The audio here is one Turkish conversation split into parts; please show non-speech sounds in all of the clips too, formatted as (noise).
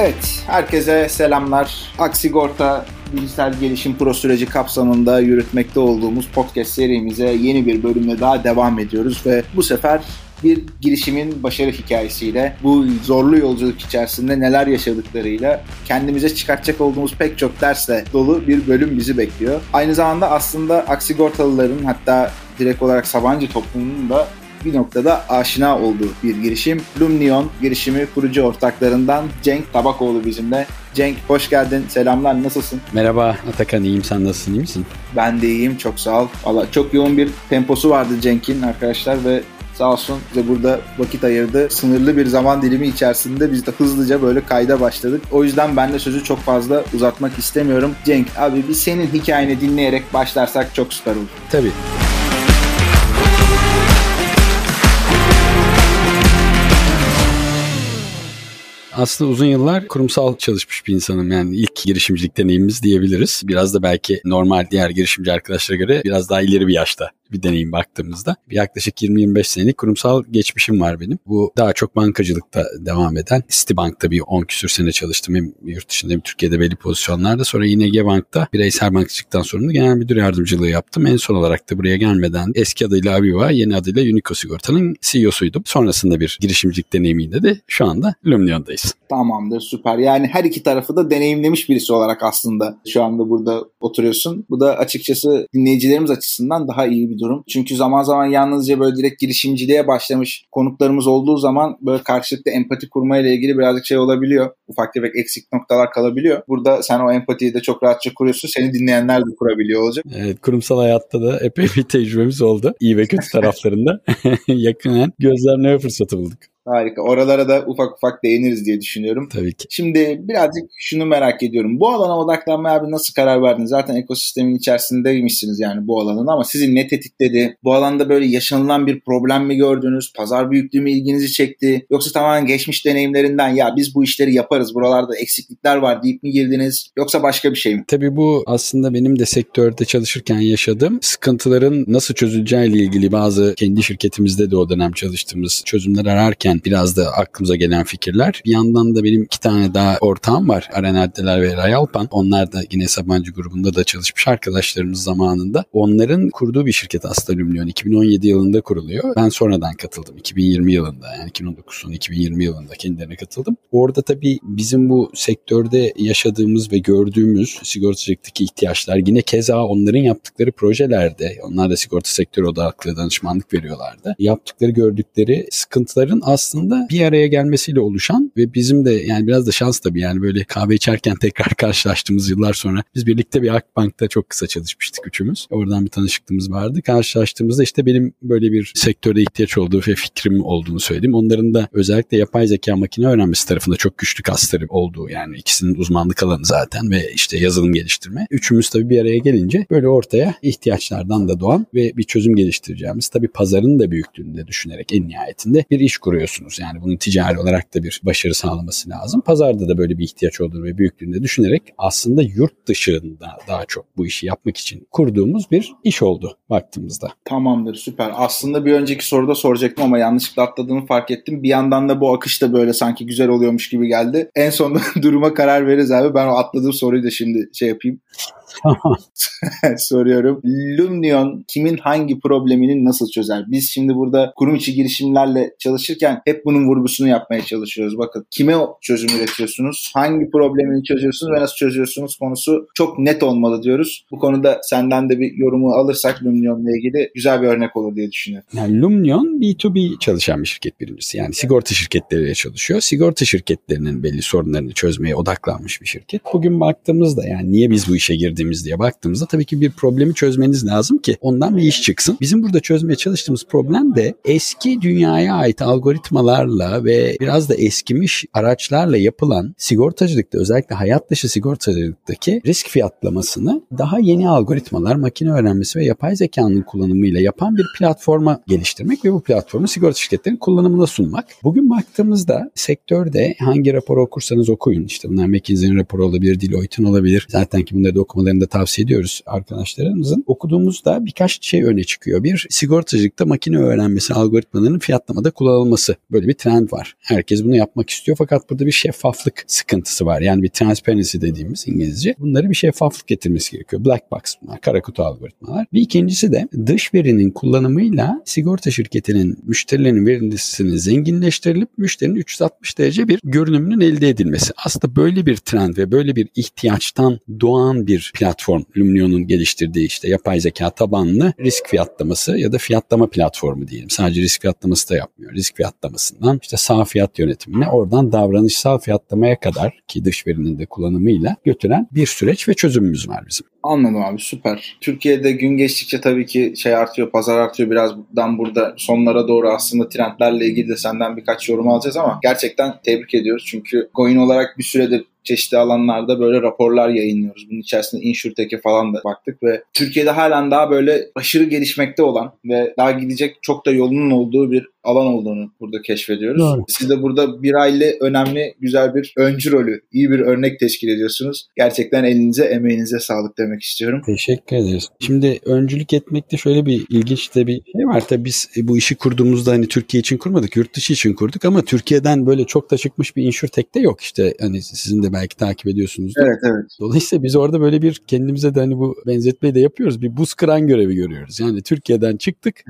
Evet, herkese selamlar. Aksigorta dijital gelişim pro süreci kapsamında yürütmekte olduğumuz podcast serimize yeni bir bölümle daha devam ediyoruz ve bu sefer bir girişimin başarı hikayesiyle, bu zorlu yolculuk içerisinde neler yaşadıklarıyla kendimize çıkartacak olduğumuz pek çok dersle dolu bir bölüm bizi bekliyor. Aynı zamanda aslında Aksigortalıların hatta direkt olarak Sabancı toplumunun da bir noktada aşina olduğu bir girişim. Lumnion girişimi kurucu ortaklarından Cenk Tabakoğlu bizimle. Cenk hoş geldin. Selamlar. Nasılsın? Merhaba Atakan. iyiyim. Sen nasılsın? İyi misin? Ben de iyiyim. Çok sağ ol. Valla çok yoğun bir temposu vardı Cenk'in arkadaşlar ve sağ olsun bize burada vakit ayırdı. Sınırlı bir zaman dilimi içerisinde biz de hızlıca böyle kayda başladık. O yüzden ben de sözü çok fazla uzatmak istemiyorum. Cenk abi bir senin hikayeni dinleyerek başlarsak çok süper olur. Tabii. Aslında uzun yıllar kurumsal çalışmış bir insanım. Yani ilk girişimcilik deneyimimiz diyebiliriz. Biraz da belki normal diğer girişimci arkadaşlara göre biraz daha ileri bir yaşta bir deneyim baktığımızda. Yaklaşık 20-25 senelik kurumsal geçmişim var benim. Bu daha çok bankacılıkta devam eden. Citibank'ta bir 10 küsür sene çalıştım. Hem yurt dışında hem Türkiye'de belli pozisyonlarda. Sonra yine Bank'ta bireysel bankacılıktan sonra genel müdür yardımcılığı yaptım. En son olarak da buraya gelmeden eski adıyla Aviva, yeni adıyla Unico Sigorta'nın CEO'suydum. Sonrasında bir girişimcilik deneyimiyle de şu anda Lumnion'dayız. Tamamdır süper. Yani her iki tarafı da deneyimlemiş birisi olarak aslında şu anda burada oturuyorsun. Bu da açıkçası dinleyicilerimiz açısından daha iyi bir durum. Çünkü zaman zaman yalnızca böyle direkt girişimciliğe başlamış konuklarımız olduğu zaman böyle karşılıklı empati kurmayla ilgili birazcık şey olabiliyor. Ufak tefek eksik noktalar kalabiliyor. Burada sen o empatiyi de çok rahatça kuruyorsun. Seni dinleyenler de kurabiliyor olacak. Evet kurumsal hayatta da epey bir tecrübemiz oldu. İyi ve kötü (laughs) taraflarında (laughs) yakından gözlemleme fırsatı bulduk. Harika. Oralara da ufak ufak değiniriz diye düşünüyorum. Tabii ki. Şimdi birazcık şunu merak ediyorum. Bu alana odaklanmaya abi nasıl karar verdiniz? Zaten ekosistemin içerisindeymişsiniz yani bu alanın ama sizi ne tetikledi? Bu alanda böyle yaşanılan bir problem mi gördünüz? Pazar büyüklüğü mü ilginizi çekti? Yoksa tamamen geçmiş deneyimlerinden ya biz bu işleri yaparız buralarda eksiklikler var deyip mi girdiniz? Yoksa başka bir şey mi? Tabii bu aslında benim de sektörde çalışırken yaşadığım sıkıntıların nasıl çözüleceğiyle ilgili bazı kendi şirketimizde de o dönem çalıştığımız çözümler ararken biraz da aklımıza gelen fikirler. Bir yandan da benim iki tane daha ortağım var. Arenaddeler ve Rayalpan. Onlar da yine Sabancı grubunda da çalışmış arkadaşlarımız zamanında. Onların kurduğu bir şirket aslında Lumnion. 2017 yılında kuruluyor. Ben sonradan katıldım. 2020 yılında yani 2019 sonu 2020 yılında kendilerine katıldım. Orada tabii bizim bu sektörde yaşadığımız ve gördüğümüz sigortacılıktaki ihtiyaçlar yine keza onların yaptıkları projelerde onlar da sigorta sektörü odaklı danışmanlık veriyorlardı. Yaptıkları gördükleri sıkıntıların aslında aslında bir araya gelmesiyle oluşan ve bizim de yani biraz da şans tabii yani böyle kahve içerken (laughs) tekrar karşılaştığımız yıllar sonra biz birlikte bir Akbank'ta çok kısa çalışmıştık üçümüz. Oradan bir tanışıklığımız vardı. Karşılaştığımızda işte benim böyle bir sektörde ihtiyaç olduğu ve fikrim olduğunu söyledim. Onların da özellikle yapay zeka makine öğrenmesi tarafında çok güçlü kasları olduğu yani ikisinin uzmanlık alanı zaten ve işte yazılım geliştirme. Üçümüz tabii bir araya gelince böyle ortaya ihtiyaçlardan da doğan ve bir çözüm geliştireceğimiz tabii pazarın da büyüklüğünü de düşünerek en nihayetinde bir iş kuruyorsun yapıyorsunuz. Yani bunun ticari olarak da bir başarı sağlaması lazım. Pazarda da böyle bir ihtiyaç olduğunu ve büyüklüğünde düşünerek aslında yurt dışında daha çok bu işi yapmak için kurduğumuz bir iş oldu baktığımızda. Tamamdır süper. Aslında bir önceki soruda soracaktım ama yanlışlıkla atladığımı fark ettim. Bir yandan da bu akış da böyle sanki güzel oluyormuş gibi geldi. En sonunda (laughs) duruma karar veririz abi. Ben o atladığım soruyu da şimdi şey yapayım. (laughs) Soruyorum. Lumnion kimin hangi problemini nasıl çözer? Biz şimdi burada kurum içi girişimlerle çalışırken hep bunun vurgusunu yapmaya çalışıyoruz. Bakın kime çözüm üretiyorsunuz? Hangi problemini çözüyorsunuz ve nasıl çözüyorsunuz konusu çok net olmalı diyoruz. Bu konuda senden de bir yorumu alırsak Lumnion'la ilgili güzel bir örnek olur diye düşünüyorum. Yani Lumnion B2B çalışan bir şirket birincisi. Yani sigorta şirketleriyle çalışıyor. Sigorta şirketlerinin belli sorunlarını çözmeye odaklanmış bir şirket. Bugün baktığımızda yani niye biz bu işe girdiğimiz çözeceğimiz diye baktığımızda tabii ki bir problemi çözmeniz lazım ki ondan bir iş çıksın. Bizim burada çözmeye çalıştığımız problem de eski dünyaya ait algoritmalarla ve biraz da eskimiş araçlarla yapılan sigortacılıkta özellikle hayat dışı sigortacılıktaki risk fiyatlamasını daha yeni algoritmalar, makine öğrenmesi ve yapay zekanın kullanımıyla yapan bir platforma geliştirmek ve bu platformu sigorta şirketlerinin kullanımına sunmak. Bugün baktığımızda sektörde hangi raporu okursanız okuyun. İşte bunlar McKinsey'nin raporu olabilir, Deloitte'in olabilir. Zaten ki bunları da okumaları okumalarını da tavsiye ediyoruz arkadaşlarımızın. Okuduğumuzda birkaç şey öne çıkıyor. Bir, sigortacılıkta makine öğrenmesi algoritmalarının fiyatlamada kullanılması. Böyle bir trend var. Herkes bunu yapmak istiyor fakat burada bir şeffaflık sıkıntısı var. Yani bir transparency dediğimiz İngilizce. Bunları bir şeffaflık getirmesi gerekiyor. Black box bunlar, kara kutu algoritmalar. Bir ikincisi de dış verinin kullanımıyla sigorta şirketinin müşterilerinin verisini zenginleştirilip müşterinin 360 derece bir görünümünün elde edilmesi. Aslında böyle bir trend ve böyle bir ihtiyaçtan doğan bir platform Lumnion'un geliştirdiği işte yapay zeka tabanlı risk fiyatlaması ya da fiyatlama platformu diyelim. Sadece risk fiyatlaması da yapmıyor. Risk fiyatlamasından işte sağ fiyat yönetimine oradan davranışsal fiyatlamaya kadar ki dış verinin de kullanımıyla götüren bir süreç ve çözümümüz var bizim. Anladım abi süper. Türkiye'de gün geçtikçe tabii ki şey artıyor, pazar artıyor. Birazdan burada sonlara doğru aslında trendlerle ilgili de senden birkaç yorum alacağız ama gerçekten tebrik ediyoruz. Çünkü coin olarak bir süredir çeşitli alanlarda böyle raporlar yayınlıyoruz. Bunun içerisinde InsurTech'e falan da baktık ve Türkiye'de halen daha böyle aşırı gelişmekte olan ve daha gidecek çok da yolunun olduğu bir alan olduğunu burada keşfediyoruz. Doğru. Siz de burada bir aile önemli, güzel bir öncü rolü, iyi bir örnek teşkil ediyorsunuz. Gerçekten elinize, emeğinize sağlık demek istiyorum. Teşekkür ederiz. Şimdi öncülük etmekte şöyle bir ilginç de bir şey var. Tabii biz bu işi kurduğumuzda hani Türkiye için kurmadık, yurt dışı için kurduk ama Türkiye'den böyle çok da çıkmış bir InsurTech de yok. İşte hani sizin de belki takip ediyorsunuz. Evet, evet. Dolayısıyla biz orada böyle bir kendimize de hani bu benzetmeyi de yapıyoruz. Bir buz kıran görevi görüyoruz. Yani Türkiye'den çıktık,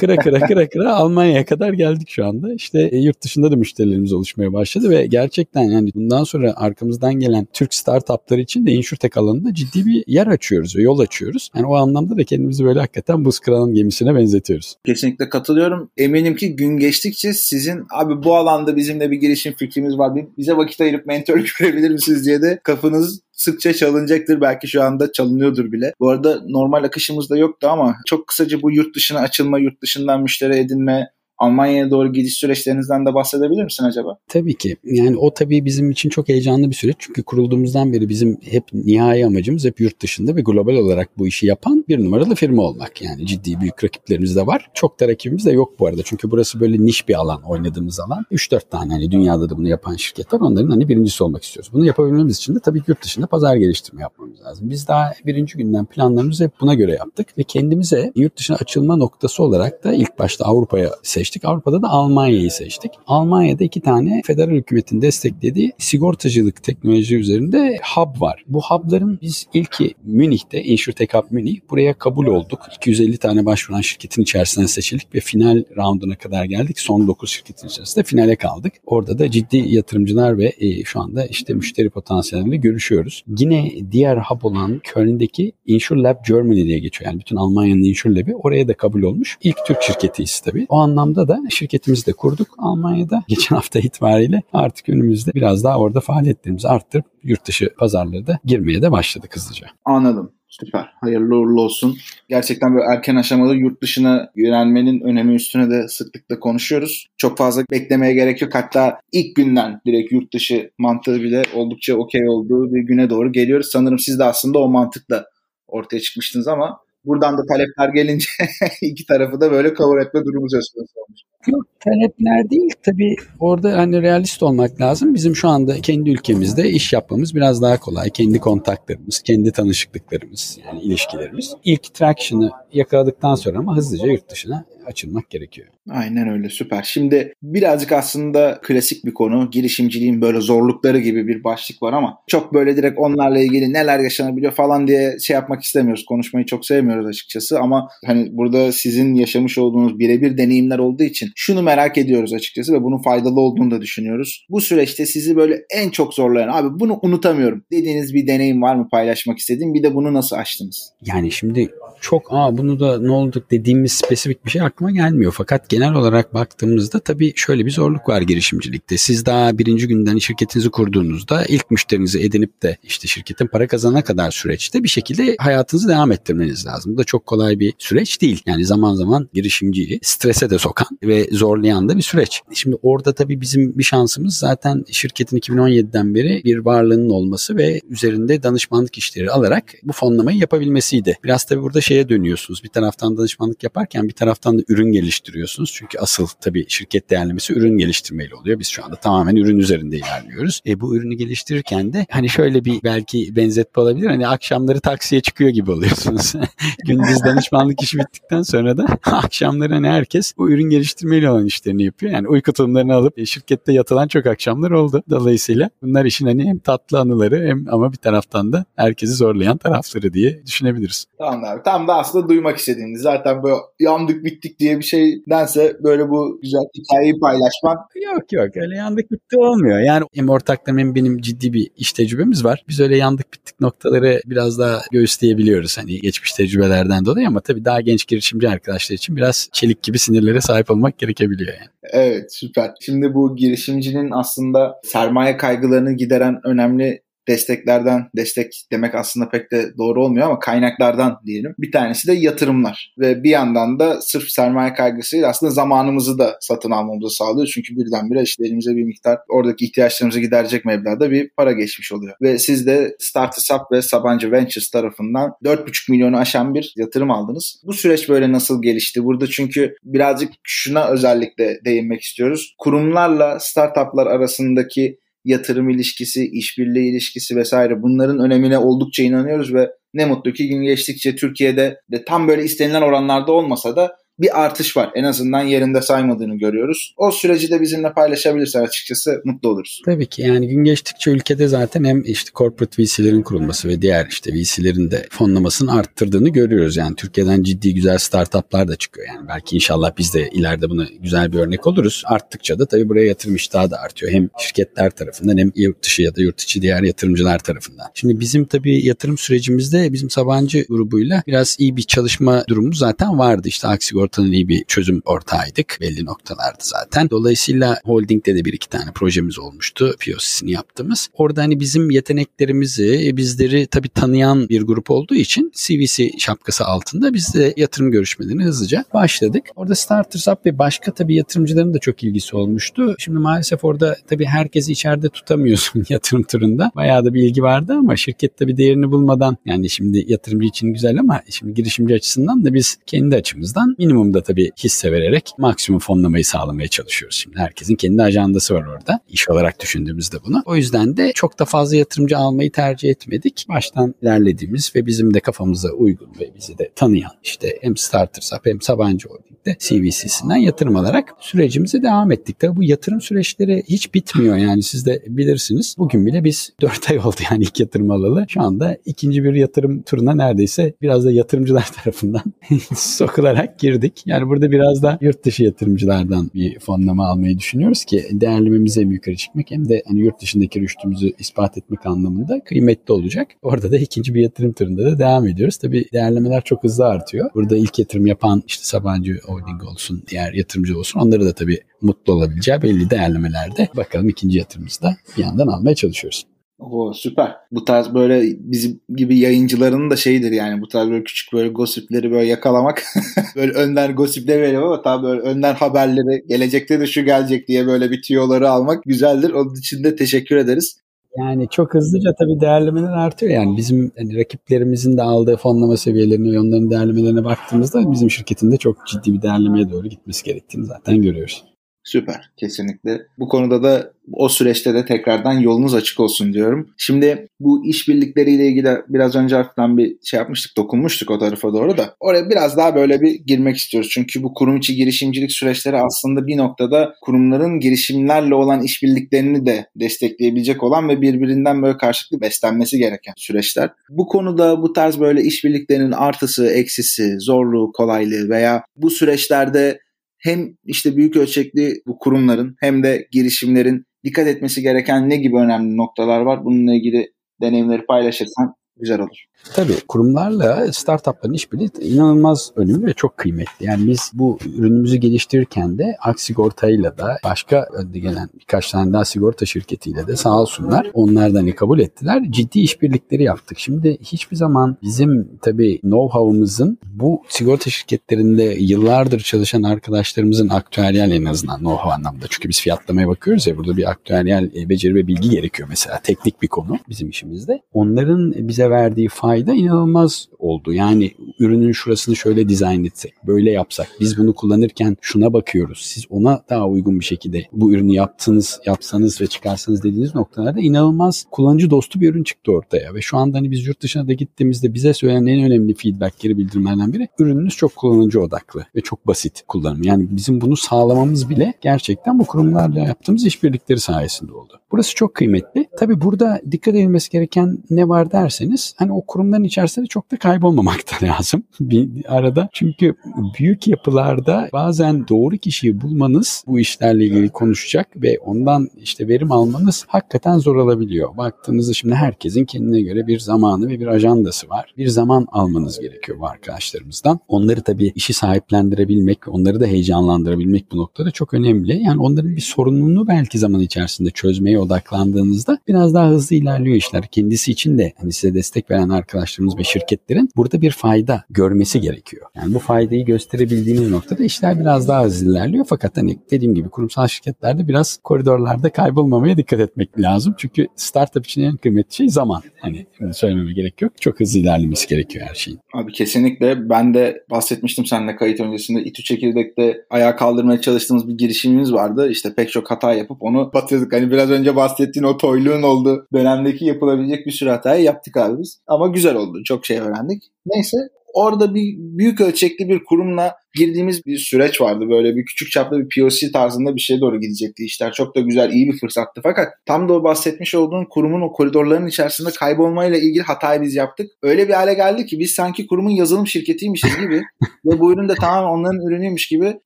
kıra kıra kıra kıra Almanya'ya kadar kadar geldik şu anda. İşte e, yurt dışında da müşterilerimiz oluşmaya başladı ve gerçekten yani bundan sonra arkamızdan gelen Türk startupları için de insurtech alanında ciddi bir yer açıyoruz ve yol açıyoruz. Yani o anlamda da kendimizi böyle hakikaten buz kıranın gemisine benzetiyoruz. Kesinlikle katılıyorum. Eminim ki gün geçtikçe sizin abi bu alanda bizim de bir girişim fikrimiz var. Bize vakit ayırıp mentor (laughs) görebilir misiniz diye de kafanız sıkça çalınacaktır. Belki şu anda çalınıyordur bile. Bu arada normal akışımızda yoktu ama çok kısaca bu yurt dışına açılma, yurt dışından müşteri edinme, Almanya'ya doğru gidiş süreçlerinizden de bahsedebilir misin acaba? Tabii ki. Yani o tabii bizim için çok heyecanlı bir süreç. Çünkü kurulduğumuzdan beri bizim hep nihai amacımız hep yurt dışında ve global olarak bu işi yapan bir numaralı firma olmak. Yani ciddi büyük rakiplerimiz de var. Çok da rakibimiz de yok bu arada. Çünkü burası böyle niş bir alan oynadığımız alan. 3-4 tane hani dünyada da bunu yapan şirket var. Onların hani birincisi olmak istiyoruz. Bunu yapabilmemiz için de tabii yurt dışında pazar geliştirme yapmamız lazım. Biz daha birinci günden planlarımızı hep buna göre yaptık ve kendimize yurt dışına açılma noktası olarak da ilk başta Avrupa'ya seçtik seçtik. Avrupa'da da Almanya'yı seçtik. Almanya'da iki tane federal hükümetin desteklediği sigortacılık teknoloji üzerinde hub var. Bu hubların biz ilki Münih'te, InsurTech Hub Münih. Buraya kabul olduk. 250 tane başvuran şirketin içerisinden seçildik ve final rounduna kadar geldik. Son 9 şirketin içerisinde finale kaldık. Orada da ciddi yatırımcılar ve e, şu anda işte müşteri potansiyeliyle görüşüyoruz. Yine diğer hub olan Köln'deki Insure Germany diye geçiyor. Yani bütün Almanya'nın Insure oraya da kabul olmuş. İlk Türk şirketiyiz tabii. O anlamda anlamda da şirketimizi de kurduk Almanya'da. (laughs) Geçen hafta itibariyle artık önümüzde biraz daha orada faaliyetlerimizi arttırıp yurt dışı pazarlara da girmeye de başladık hızlıca. Anladım. Süper. Hayırlı uğurlu olsun. Gerçekten böyle erken aşamada yurt dışına yönelmenin önemi üstüne de sıklıkla konuşuyoruz. Çok fazla beklemeye gerek yok. Hatta ilk günden direkt yurt dışı mantığı bile oldukça okey olduğu bir güne doğru geliyoruz. Sanırım siz de aslında o mantıkla ortaya çıkmıştınız ama buradan da talepler gelince (laughs) iki tarafı da böyle cover etme durumu söz konusu olmuş. Yok talepler değil. Tabii orada hani realist olmak lazım. Bizim şu anda kendi ülkemizde iş yapmamız biraz daha kolay. Kendi kontaklarımız, kendi tanışıklıklarımız yani ilişkilerimiz. İlk traction'ı yakaladıktan sonra ama hızlıca yurt dışına açılmak gerekiyor. Aynen öyle süper. Şimdi birazcık aslında klasik bir konu. Girişimciliğin böyle zorlukları gibi bir başlık var ama çok böyle direkt onlarla ilgili neler yaşanabiliyor falan diye şey yapmak istemiyoruz. Konuşmayı çok sevmiyoruz açıkçası ama hani burada sizin yaşamış olduğunuz birebir deneyimler olduğu için şunu merak ediyoruz açıkçası ve bunun faydalı olduğunu da düşünüyoruz. Bu süreçte sizi böyle en çok zorlayan abi bunu unutamıyorum dediğiniz bir deneyim var mı paylaşmak istediğim bir de bunu nasıl aştınız? Yani şimdi çok aa bunu da ne olduk dediğimiz spesifik bir şey aklıma gelmiyor. Fakat genel olarak baktığımızda tabii şöyle bir zorluk var girişimcilikte. Siz daha birinci günden şirketinizi kurduğunuzda ilk müşterinizi edinip de işte şirketin para kazanana kadar süreçte bir şekilde hayatınızı devam ettirmeniz lazım. Bu da çok kolay bir süreç değil. Yani zaman zaman girişimciyi strese de sokan ve zorlayan da bir süreç. Şimdi orada tabii bizim bir şansımız zaten şirketin 2017'den beri bir varlığının olması ve üzerinde danışmanlık işleri alarak bu fonlamayı yapabilmesiydi. Biraz tabii burada şeye dönüyorsunuz. Bir taraftan danışmanlık yaparken bir taraftan da ürün geliştiriyorsunuz. Çünkü asıl tabii şirket değerlemesi ürün geliştirmeyle oluyor. Biz şu anda tamamen ürün üzerinde ilerliyoruz. E, bu ürünü geliştirirken de hani şöyle bir belki benzetme olabilir. Hani akşamları taksiye çıkıyor gibi oluyorsunuz. (laughs) Gündüz danışmanlık işi bittikten sonra da (laughs) akşamları hani herkes bu ürün geliştirmeyle olan işlerini yapıyor. Yani uyku tulumlarını alıp e, şirkette yatılan çok akşamlar oldu. Dolayısıyla bunlar işin hani hem tatlı anıları hem ama bir taraftan da herkesi zorlayan tarafları diye düşünebiliriz. Tamam abi. Tam da aslında duymak istediğiniz. Zaten böyle yandık bittik diye bir şeydense böyle bu güzel hikayeyi paylaşman. Yok yok öyle yandık bitti olmuyor. Yani hem ortaklarım hem benim ciddi bir iş tecrübemiz var. Biz öyle yandık bittik noktaları biraz daha göğüsleyebiliyoruz. Hani geçmiş tecrübelerden dolayı ama tabii daha genç girişimci arkadaşlar için biraz çelik gibi sinirlere sahip olmak gerekebiliyor yani. Evet süper. Şimdi bu girişimcinin aslında sermaye kaygılarını gideren önemli desteklerden, destek demek aslında pek de doğru olmuyor ama kaynaklardan diyelim. Bir tanesi de yatırımlar ve bir yandan da sırf sermaye kaygısıyla aslında zamanımızı da satın almamızı sağlıyor. Çünkü birdenbire işte elimize bir miktar oradaki ihtiyaçlarımızı giderecek meblağda bir para geçmiş oluyor. Ve siz de Startup ve Sabancı Ventures tarafından 4,5 milyonu aşan bir yatırım aldınız. Bu süreç böyle nasıl gelişti? Burada çünkü birazcık şuna özellikle değinmek istiyoruz. Kurumlarla startuplar arasındaki yatırım ilişkisi, işbirliği ilişkisi vesaire bunların önemine oldukça inanıyoruz ve ne mutlu ki gün geçtikçe Türkiye'de de tam böyle istenilen oranlarda olmasa da bir artış var. En azından yerinde saymadığını görüyoruz. O süreci de bizimle paylaşabilirsen açıkçası mutlu oluruz. Tabii ki yani gün geçtikçe ülkede zaten hem işte corporate VC'lerin kurulması ve diğer işte VC'lerin de fonlamasını arttırdığını görüyoruz. Yani Türkiye'den ciddi güzel startuplar da çıkıyor. Yani belki inşallah biz de ileride buna güzel bir örnek oluruz. Arttıkça da tabii buraya yatırım iştahı da artıyor. Hem şirketler tarafından hem yurt dışı ya da yurt içi diğer yatırımcılar tarafından. Şimdi bizim tabii yatırım sürecimizde bizim Sabancı grubuyla biraz iyi bir çalışma durumu zaten vardı. İşte Aksigor ortadan iyi bir çözüm ortağıydık. Belli noktalardı zaten. Dolayısıyla holdingde de bir iki tane projemiz olmuştu. POC'sini yaptığımız. Orada hani bizim yeteneklerimizi, e, bizleri tabii tanıyan bir grup olduğu için CVC şapkası altında biz de yatırım görüşmelerini hızlıca başladık. Orada Starters Up ve başka tabii yatırımcıların da çok ilgisi olmuştu. Şimdi maalesef orada tabii herkesi içeride tutamıyorsun (laughs) yatırım turunda. Bayağı da bir ilgi vardı ama şirket tabii değerini bulmadan yani şimdi yatırımcı için güzel ama şimdi girişimci açısından da biz kendi açımızdan minimum minimumda tabii hisse vererek maksimum fonlamayı sağlamaya çalışıyoruz. Şimdi herkesin kendi ajandası var orada. İş olarak düşündüğümüzde bunu. O yüzden de çok da fazla yatırımcı almayı tercih etmedik. Baştan ilerlediğimiz ve bizim de kafamıza uygun ve bizi de tanıyan işte hem Starters Up hem Sabancı Holding'de CVC'sinden yatırım alarak sürecimize devam ettik. Tabii bu yatırım süreçleri hiç bitmiyor yani siz de bilirsiniz. Bugün bile biz (laughs) 4 ay oldu yani ilk yatırım alalı. Şu anda ikinci bir yatırım turuna neredeyse biraz da yatırımcılar (laughs) tarafından (laughs) sokularak girdik girdik. Yani burada biraz da yurt dışı yatırımcılardan bir fonlama almayı düşünüyoruz ki değerlememizi hem yukarı çıkmak hem de hani yurt dışındaki rüştümüzü ispat etmek anlamında kıymetli olacak. Orada da ikinci bir yatırım turunda da devam ediyoruz. Tabii değerlemeler çok hızlı artıyor. Burada ilk yatırım yapan işte Sabancı Holding olsun, diğer yatırımcı olsun onları da tabii mutlu olabileceği belli değerlemelerde bakalım ikinci yatırımımızı da bir yandan almaya çalışıyoruz. O süper. Bu tarz böyle bizim gibi yayıncıların da şeyidir yani bu tarz böyle küçük böyle gossipleri böyle yakalamak. (laughs) böyle önden gossipleri veriyor ama tabii böyle önden haberleri gelecekte de şu gelecek diye böyle bir tüyoları almak güzeldir. Onun için de teşekkür ederiz. Yani çok hızlıca tabii değerlemeler artıyor. Yani bizim hani rakiplerimizin de aldığı fonlama seviyelerini ve onların değerlemelerine baktığımızda bizim şirketin de çok ciddi bir değerlemeye doğru gitmesi gerektiğini zaten görüyoruz. Süper. Kesinlikle. Bu konuda da o süreçte de tekrardan yolunuz açık olsun diyorum. Şimdi bu işbirlikleriyle ilgili biraz önce hafiften bir şey yapmıştık, dokunmuştuk o tarafa doğru da. Oraya biraz daha böyle bir girmek istiyoruz. Çünkü bu kurum içi girişimcilik süreçleri aslında bir noktada kurumların girişimlerle olan işbirliklerini de destekleyebilecek olan ve birbirinden böyle karşılıklı beslenmesi gereken süreçler. Bu konuda bu tarz böyle işbirliklerinin artısı, eksisi, zorluğu, kolaylığı veya bu süreçlerde hem işte büyük ölçekli bu kurumların hem de girişimlerin dikkat etmesi gereken ne gibi önemli noktalar var? Bununla ilgili deneyimleri paylaşırsan güzel olur. Tabii kurumlarla startupların işbirliği inanılmaz önemli ve çok kıymetli. Yani biz bu ürünümüzü geliştirirken de Aksigorta'yla da başka önde gelen birkaç tane daha sigorta şirketiyle de sağ olsunlar onlardan hani kabul ettiler. Ciddi işbirlikleri yaptık. Şimdi hiçbir zaman bizim tabii know-how'ımızın bu sigorta şirketlerinde yıllardır çalışan arkadaşlarımızın aktüeryal en azından know-how anlamda. Çünkü biz fiyatlamaya bakıyoruz ya burada bir aktüeryal beceri ve bilgi gerekiyor mesela. Teknik bir konu bizim işimizde. Onların bize bize verdiği fayda inanılmaz oldu. Yani ürünün şurasını şöyle dizayn etsek, böyle yapsak, biz bunu kullanırken şuna bakıyoruz. Siz ona daha uygun bir şekilde bu ürünü yaptınız, yapsanız ve çıkarsanız dediğiniz noktalarda inanılmaz kullanıcı dostu bir ürün çıktı ortaya. Ve şu anda hani biz yurt dışına da gittiğimizde bize söylenen en önemli feedback, geri bildirimlerden biri ürününüz çok kullanıcı odaklı ve çok basit kullanımı. Yani bizim bunu sağlamamız bile gerçekten bu kurumlarla yaptığımız işbirlikleri sayesinde oldu. Burası çok kıymetli. Tabii burada dikkat edilmesi gereken ne var derseniz hani o kurumların içerisinde çok da kaybolmamak da (laughs) lazım bir arada. Çünkü büyük yapılarda bazen doğru kişiyi bulmanız bu işlerle ilgili konuşacak ve ondan işte verim almanız hakikaten zor olabiliyor. Baktığınızda şimdi herkesin kendine göre bir zamanı ve bir ajandası var. Bir zaman almanız gerekiyor bu arkadaşlarımızdan. Onları tabii işi sahiplendirebilmek, onları da heyecanlandırabilmek bu noktada çok önemli. Yani onların bir sorununu belki zaman içerisinde çözmeye odaklandığınızda biraz daha hızlı ilerliyor işler. Kendisi için de hani size destek veren arkadaşlarımız ve şirketlerin burada bir fayda görmesi gerekiyor. Yani bu faydayı gösterebildiğiniz noktada işler biraz daha hızlı ilerliyor. Fakat hani dediğim gibi kurumsal şirketlerde biraz koridorlarda kaybolmamaya dikkat etmek lazım. Çünkü startup için en kıymetli şey zaman. Hani söylememe gerek yok. Çok hızlı ilerlemesi gerekiyor her şeyin. Abi kesinlikle. Ben de bahsetmiştim seninle kayıt öncesinde. İTÜ Çekirdek'te ayağa kaldırmaya çalıştığımız bir girişimimiz vardı. İşte pek çok hata yapıp onu batırdık. Hani biraz önce bahsettiğin o toyluğun olduğu dönemdeki yapılabilecek bir sürü hatayı yaptık abi biz. Ama güzel oldu. Çok şey öğrendik. Neyse orada bir büyük ölçekli bir kurumla girdiğimiz bir süreç vardı. Böyle bir küçük çaplı bir POC tarzında bir şeye doğru gidecekti işler. Çok da güzel, iyi bir fırsattı. Fakat tam da o bahsetmiş olduğun kurumun o koridorların içerisinde kaybolmayla ilgili hatayı biz yaptık. Öyle bir hale geldi ki biz sanki kurumun yazılım şirketiymişiz gibi (laughs) ve bu ürün de tamamen onların ürünüymüş gibi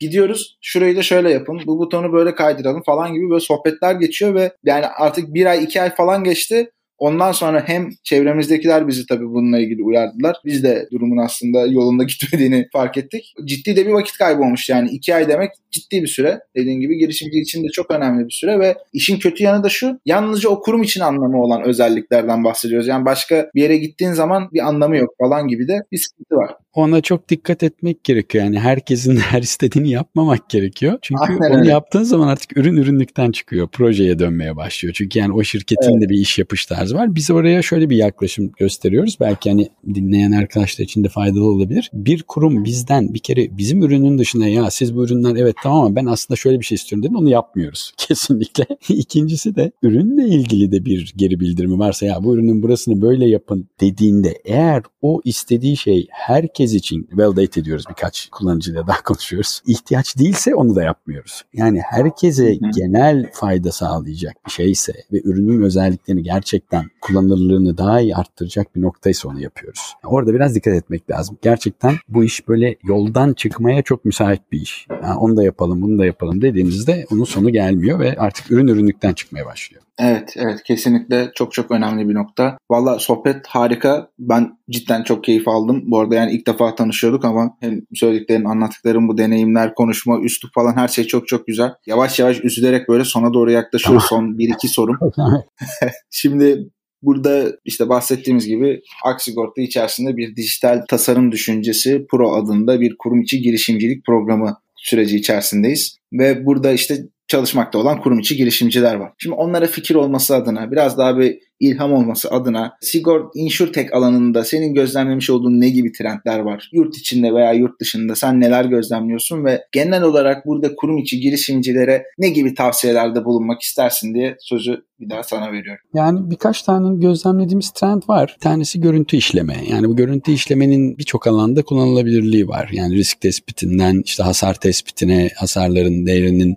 gidiyoruz. Şurayı da şöyle yapın. Bu butonu böyle kaydıralım falan gibi böyle sohbetler geçiyor ve yani artık bir ay iki ay falan geçti. Ondan sonra hem çevremizdekiler bizi tabii bununla ilgili uyardılar. Biz de durumun aslında yolunda (laughs) gitmediğini fark ettik. Ciddi de bir vakit kaybı olmuş yani. iki ay demek ciddi bir süre. Dediğin gibi girişimci için de çok önemli bir süre ve işin kötü yanı da şu. Yalnızca o kurum için anlamı olan özelliklerden bahsediyoruz. Yani başka bir yere gittiğin zaman bir anlamı yok falan gibi de bir sıkıntı var. Ona çok dikkat etmek gerekiyor. Yani herkesin (laughs) her istediğini yapmamak gerekiyor. Çünkü Aynen onu yaptığın zaman artık ürün ürünlükten çıkıyor. Projeye dönmeye başlıyor. Çünkü yani o şirketin evet. de bir iş yapış tarzı var. Biz oraya şöyle bir yaklaşım gösteriyoruz. Belki hani dinleyen arkadaşlar için de faydalı olabilir. Bir kurum bizden bir kere bizim ürünün dışında ya siz bu ürünler evet tamam ama ben aslında şöyle bir şey istiyorum dedim onu yapmıyoruz. (laughs) Kesinlikle. İkincisi de ürünle ilgili de bir geri bildirimi varsa ya bu ürünün burasını böyle yapın dediğinde eğer o istediği şey herkes için validate ediyoruz birkaç kullanıcıyla daha konuşuyoruz. İhtiyaç değilse onu da yapmıyoruz. Yani herkese Hı-hı. genel fayda sağlayacak bir şeyse ve ürünün özelliklerini gerçekten kullanılırlığını daha iyi arttıracak bir noktaysa onu yapıyoruz. Orada biraz dikkat etmek lazım. Gerçekten bu iş böyle yoldan çıkmaya çok müsait bir iş. Yani onu da yapalım, bunu da yapalım dediğinizde onun sonu gelmiyor ve artık ürün ürünlükten çıkmaya başlıyor. Evet, evet kesinlikle çok çok önemli bir nokta. Valla sohbet harika. Ben cidden çok keyif aldım. Bu arada yani ilk defa tanışıyorduk ama hem söylediklerin, anlattıkların bu deneyimler, konuşma, üslup falan her şey çok çok güzel. Yavaş yavaş üzülerek böyle sona doğru yaklaşıyoruz. Son bir iki sorum. (laughs) (laughs) Şimdi Burada işte bahsettiğimiz gibi Aksigorta içerisinde bir dijital tasarım düşüncesi Pro adında bir kurum içi girişimcilik programı süreci içerisindeyiz. Ve burada işte çalışmakta olan kurum içi girişimciler var. Şimdi onlara fikir olması adına biraz daha bir ilham olması adına Sigord InsurTech alanında senin gözlemlemiş olduğun ne gibi trendler var? Yurt içinde veya yurt dışında sen neler gözlemliyorsun ve genel olarak burada kurum içi girişimcilere ne gibi tavsiyelerde bulunmak istersin diye sözü bir daha sana veriyorum. Yani birkaç tane gözlemlediğimiz trend var. Bir tanesi görüntü işleme. Yani bu görüntü işlemenin birçok alanda kullanılabilirliği var. Yani risk tespitinden işte hasar tespitine, hasarların değerinin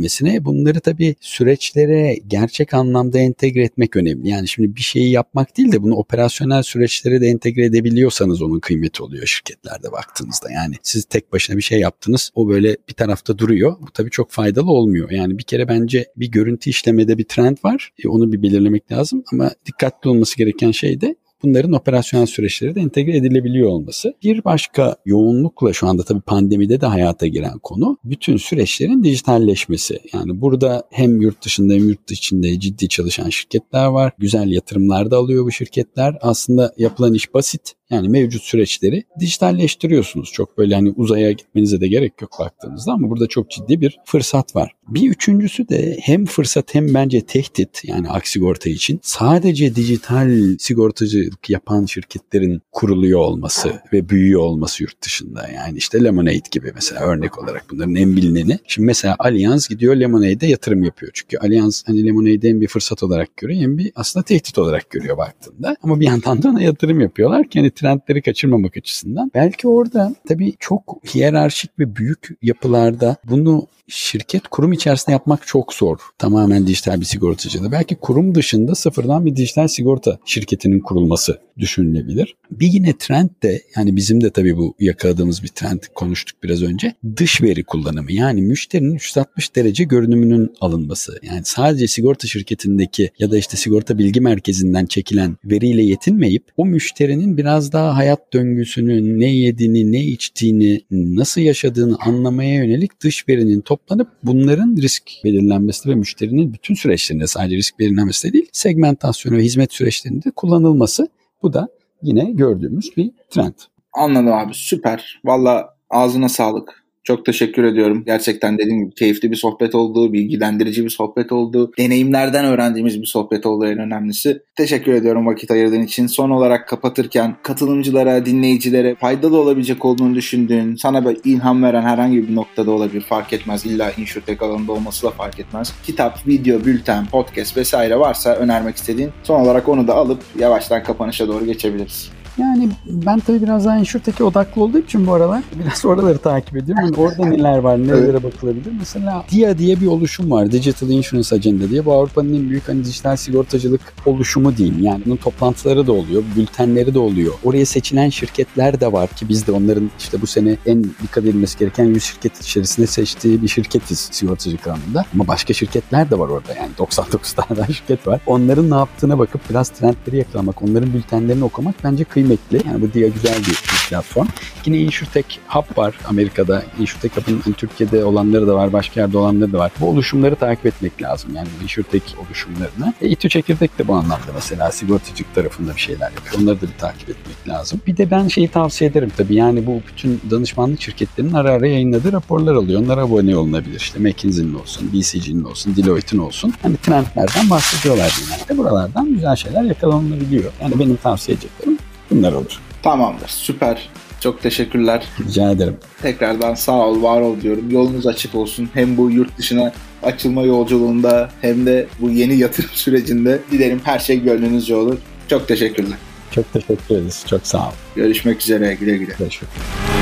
belirlenmesine bunları tabii süreçlere gerçek anlamda entegre etmek önemli. Yani şimdi bir şeyi yapmak değil de bunu operasyonel süreçlere de entegre edebiliyorsanız onun kıymeti oluyor şirketlerde baktığınızda. Yani siz tek başına bir şey yaptınız o böyle bir tarafta duruyor. Bu tabii çok faydalı olmuyor. Yani bir kere bence bir görüntü işlemede bir trend var. E, onu bir belirlemek lazım ama dikkatli olması gereken şey de bunların operasyonel süreçleri de entegre edilebiliyor olması. Bir başka yoğunlukla şu anda tabii pandemide de hayata giren konu bütün süreçlerin dijitalleşmesi. Yani burada hem yurt dışında hem yurt içinde ciddi çalışan şirketler var. Güzel yatırımlar da alıyor bu şirketler. Aslında yapılan iş basit Yani mevcut süreçleri dijitalleştiriyorsunuz. Çok böyle hani uzaya gitmenize de gerek yok baktığınızda ama burada çok ciddi bir fırsat var. Bir üçüncüsü de hem fırsat hem bence tehdit yani aksigorta için sadece dijital sigortacılık yapan şirketlerin kuruluyor olması ve büyüyor olması yurt dışında. Yani işte Lemonade gibi mesela örnek olarak bunların en bilineni. Şimdi mesela Allianz gidiyor Lemonade'e yatırım yapıyor. Çünkü Allianz hani Lemonade'i hem bir fırsat olarak görüyor hem bir aslında tehdit olarak görüyor baktığında. Ama bir yandan da ona yatırım yapıyorlar ki hani trendleri kaçırmamak açısından. Belki orada tabii çok hiyerarşik ve büyük yapılarda bunu şirket kurum içerisinde yapmak çok zor. Tamamen dijital bir sigortacıda. Belki kurum dışında sıfırdan bir dijital sigorta şirketinin kurulması düşünülebilir. Bir yine trend de yani bizim de tabii bu yakaladığımız bir trend konuştuk biraz önce. Dış veri kullanımı yani müşterinin 360 derece görünümünün alınması. Yani sadece sigorta şirketindeki ya da işte sigorta bilgi merkezinden çekilen veriyle yetinmeyip o müşterinin biraz daha hayat döngüsünü, ne yediğini, ne içtiğini, nasıl yaşadığını anlamaya yönelik dış verinin toplanıp bunların risk belirlenmesi ve müşterinin bütün süreçlerinde sadece risk belirlenmesi de değil, segmentasyonu ve hizmet süreçlerinde kullanılması bu da yine gördüğümüz bir trend. Anladım abi süper. Valla ağzına sağlık. Çok teşekkür ediyorum. Gerçekten dediğim gibi keyifli bir sohbet oldu, bilgilendirici bir sohbet oldu. Deneyimlerden öğrendiğimiz bir sohbet oldu en önemlisi. Teşekkür ediyorum vakit ayırdığın için. Son olarak kapatırken katılımcılara, dinleyicilere faydalı olabilecek olduğunu düşündüğün, sana bir ilham veren herhangi bir noktada olabilir. Fark etmez. İlla insurtech alanında olması da fark etmez. Kitap, video, bülten, podcast vesaire varsa önermek istediğin son olarak onu da alıp yavaştan kapanışa doğru geçebiliriz. Yani ben tabii biraz daha insurtech'e odaklı olduğum için bu aralar biraz oraları takip ediyorum. Yani orada neler var, nelere evet. bakılabilir. Mesela DIA diye bir oluşum var. Digital Insurance Agenda diye. Bu Avrupa'nın en büyük hani dijital sigortacılık oluşumu diyeyim. Yani bunun toplantıları da oluyor, bültenleri de oluyor. Oraya seçilen şirketler de var ki biz de onların işte bu sene en dikkat edilmesi gereken 100 şirket içerisinde seçtiği bir şirketiz sigortacılık alanında. Ama başka şirketler de var orada yani 99 tane şirket var. Onların ne yaptığına bakıp biraz trendleri yakalamak, onların bültenlerini okumak bence kıymetli kıymetli. Yani bu DIA güzel bir, platform. Yine InsurTech Hub var Amerika'da. InsurTech Hub'ın hani Türkiye'de olanları da var, başka yerde olanları da var. Bu oluşumları takip etmek lazım. Yani InsurTech oluşumlarını. E, İTÜ Çekirdek de bu anlamda mesela sigortacılık tarafında bir şeyler yapıyor. Onları da bir takip etmek lazım. Bir de ben şeyi tavsiye ederim tabii. Yani bu bütün danışmanlık şirketlerinin ara ara yayınladığı raporlar alıyor. Onlara abone olunabilir. İşte McKinsey'nin olsun, BCG'nin olsun, Deloitte'in olsun. Hani trendlerden bahsediyorlar genelde. Buralardan güzel şeyler yakalanabiliyor. Yani benim tavsiye edeceklerim bunlar olur. Tamamdır. Süper. Çok teşekkürler. Rica ederim. Tekrardan sağ ol, var ol diyorum. Yolunuz açık olsun. Hem bu yurt dışına açılma yolculuğunda hem de bu yeni yatırım sürecinde dilerim her şey gönlünüzce olur. Çok teşekkürler. Çok teşekkür ederiz. Çok sağ ol. Görüşmek üzere. Güle güle. Görüşmek üzere.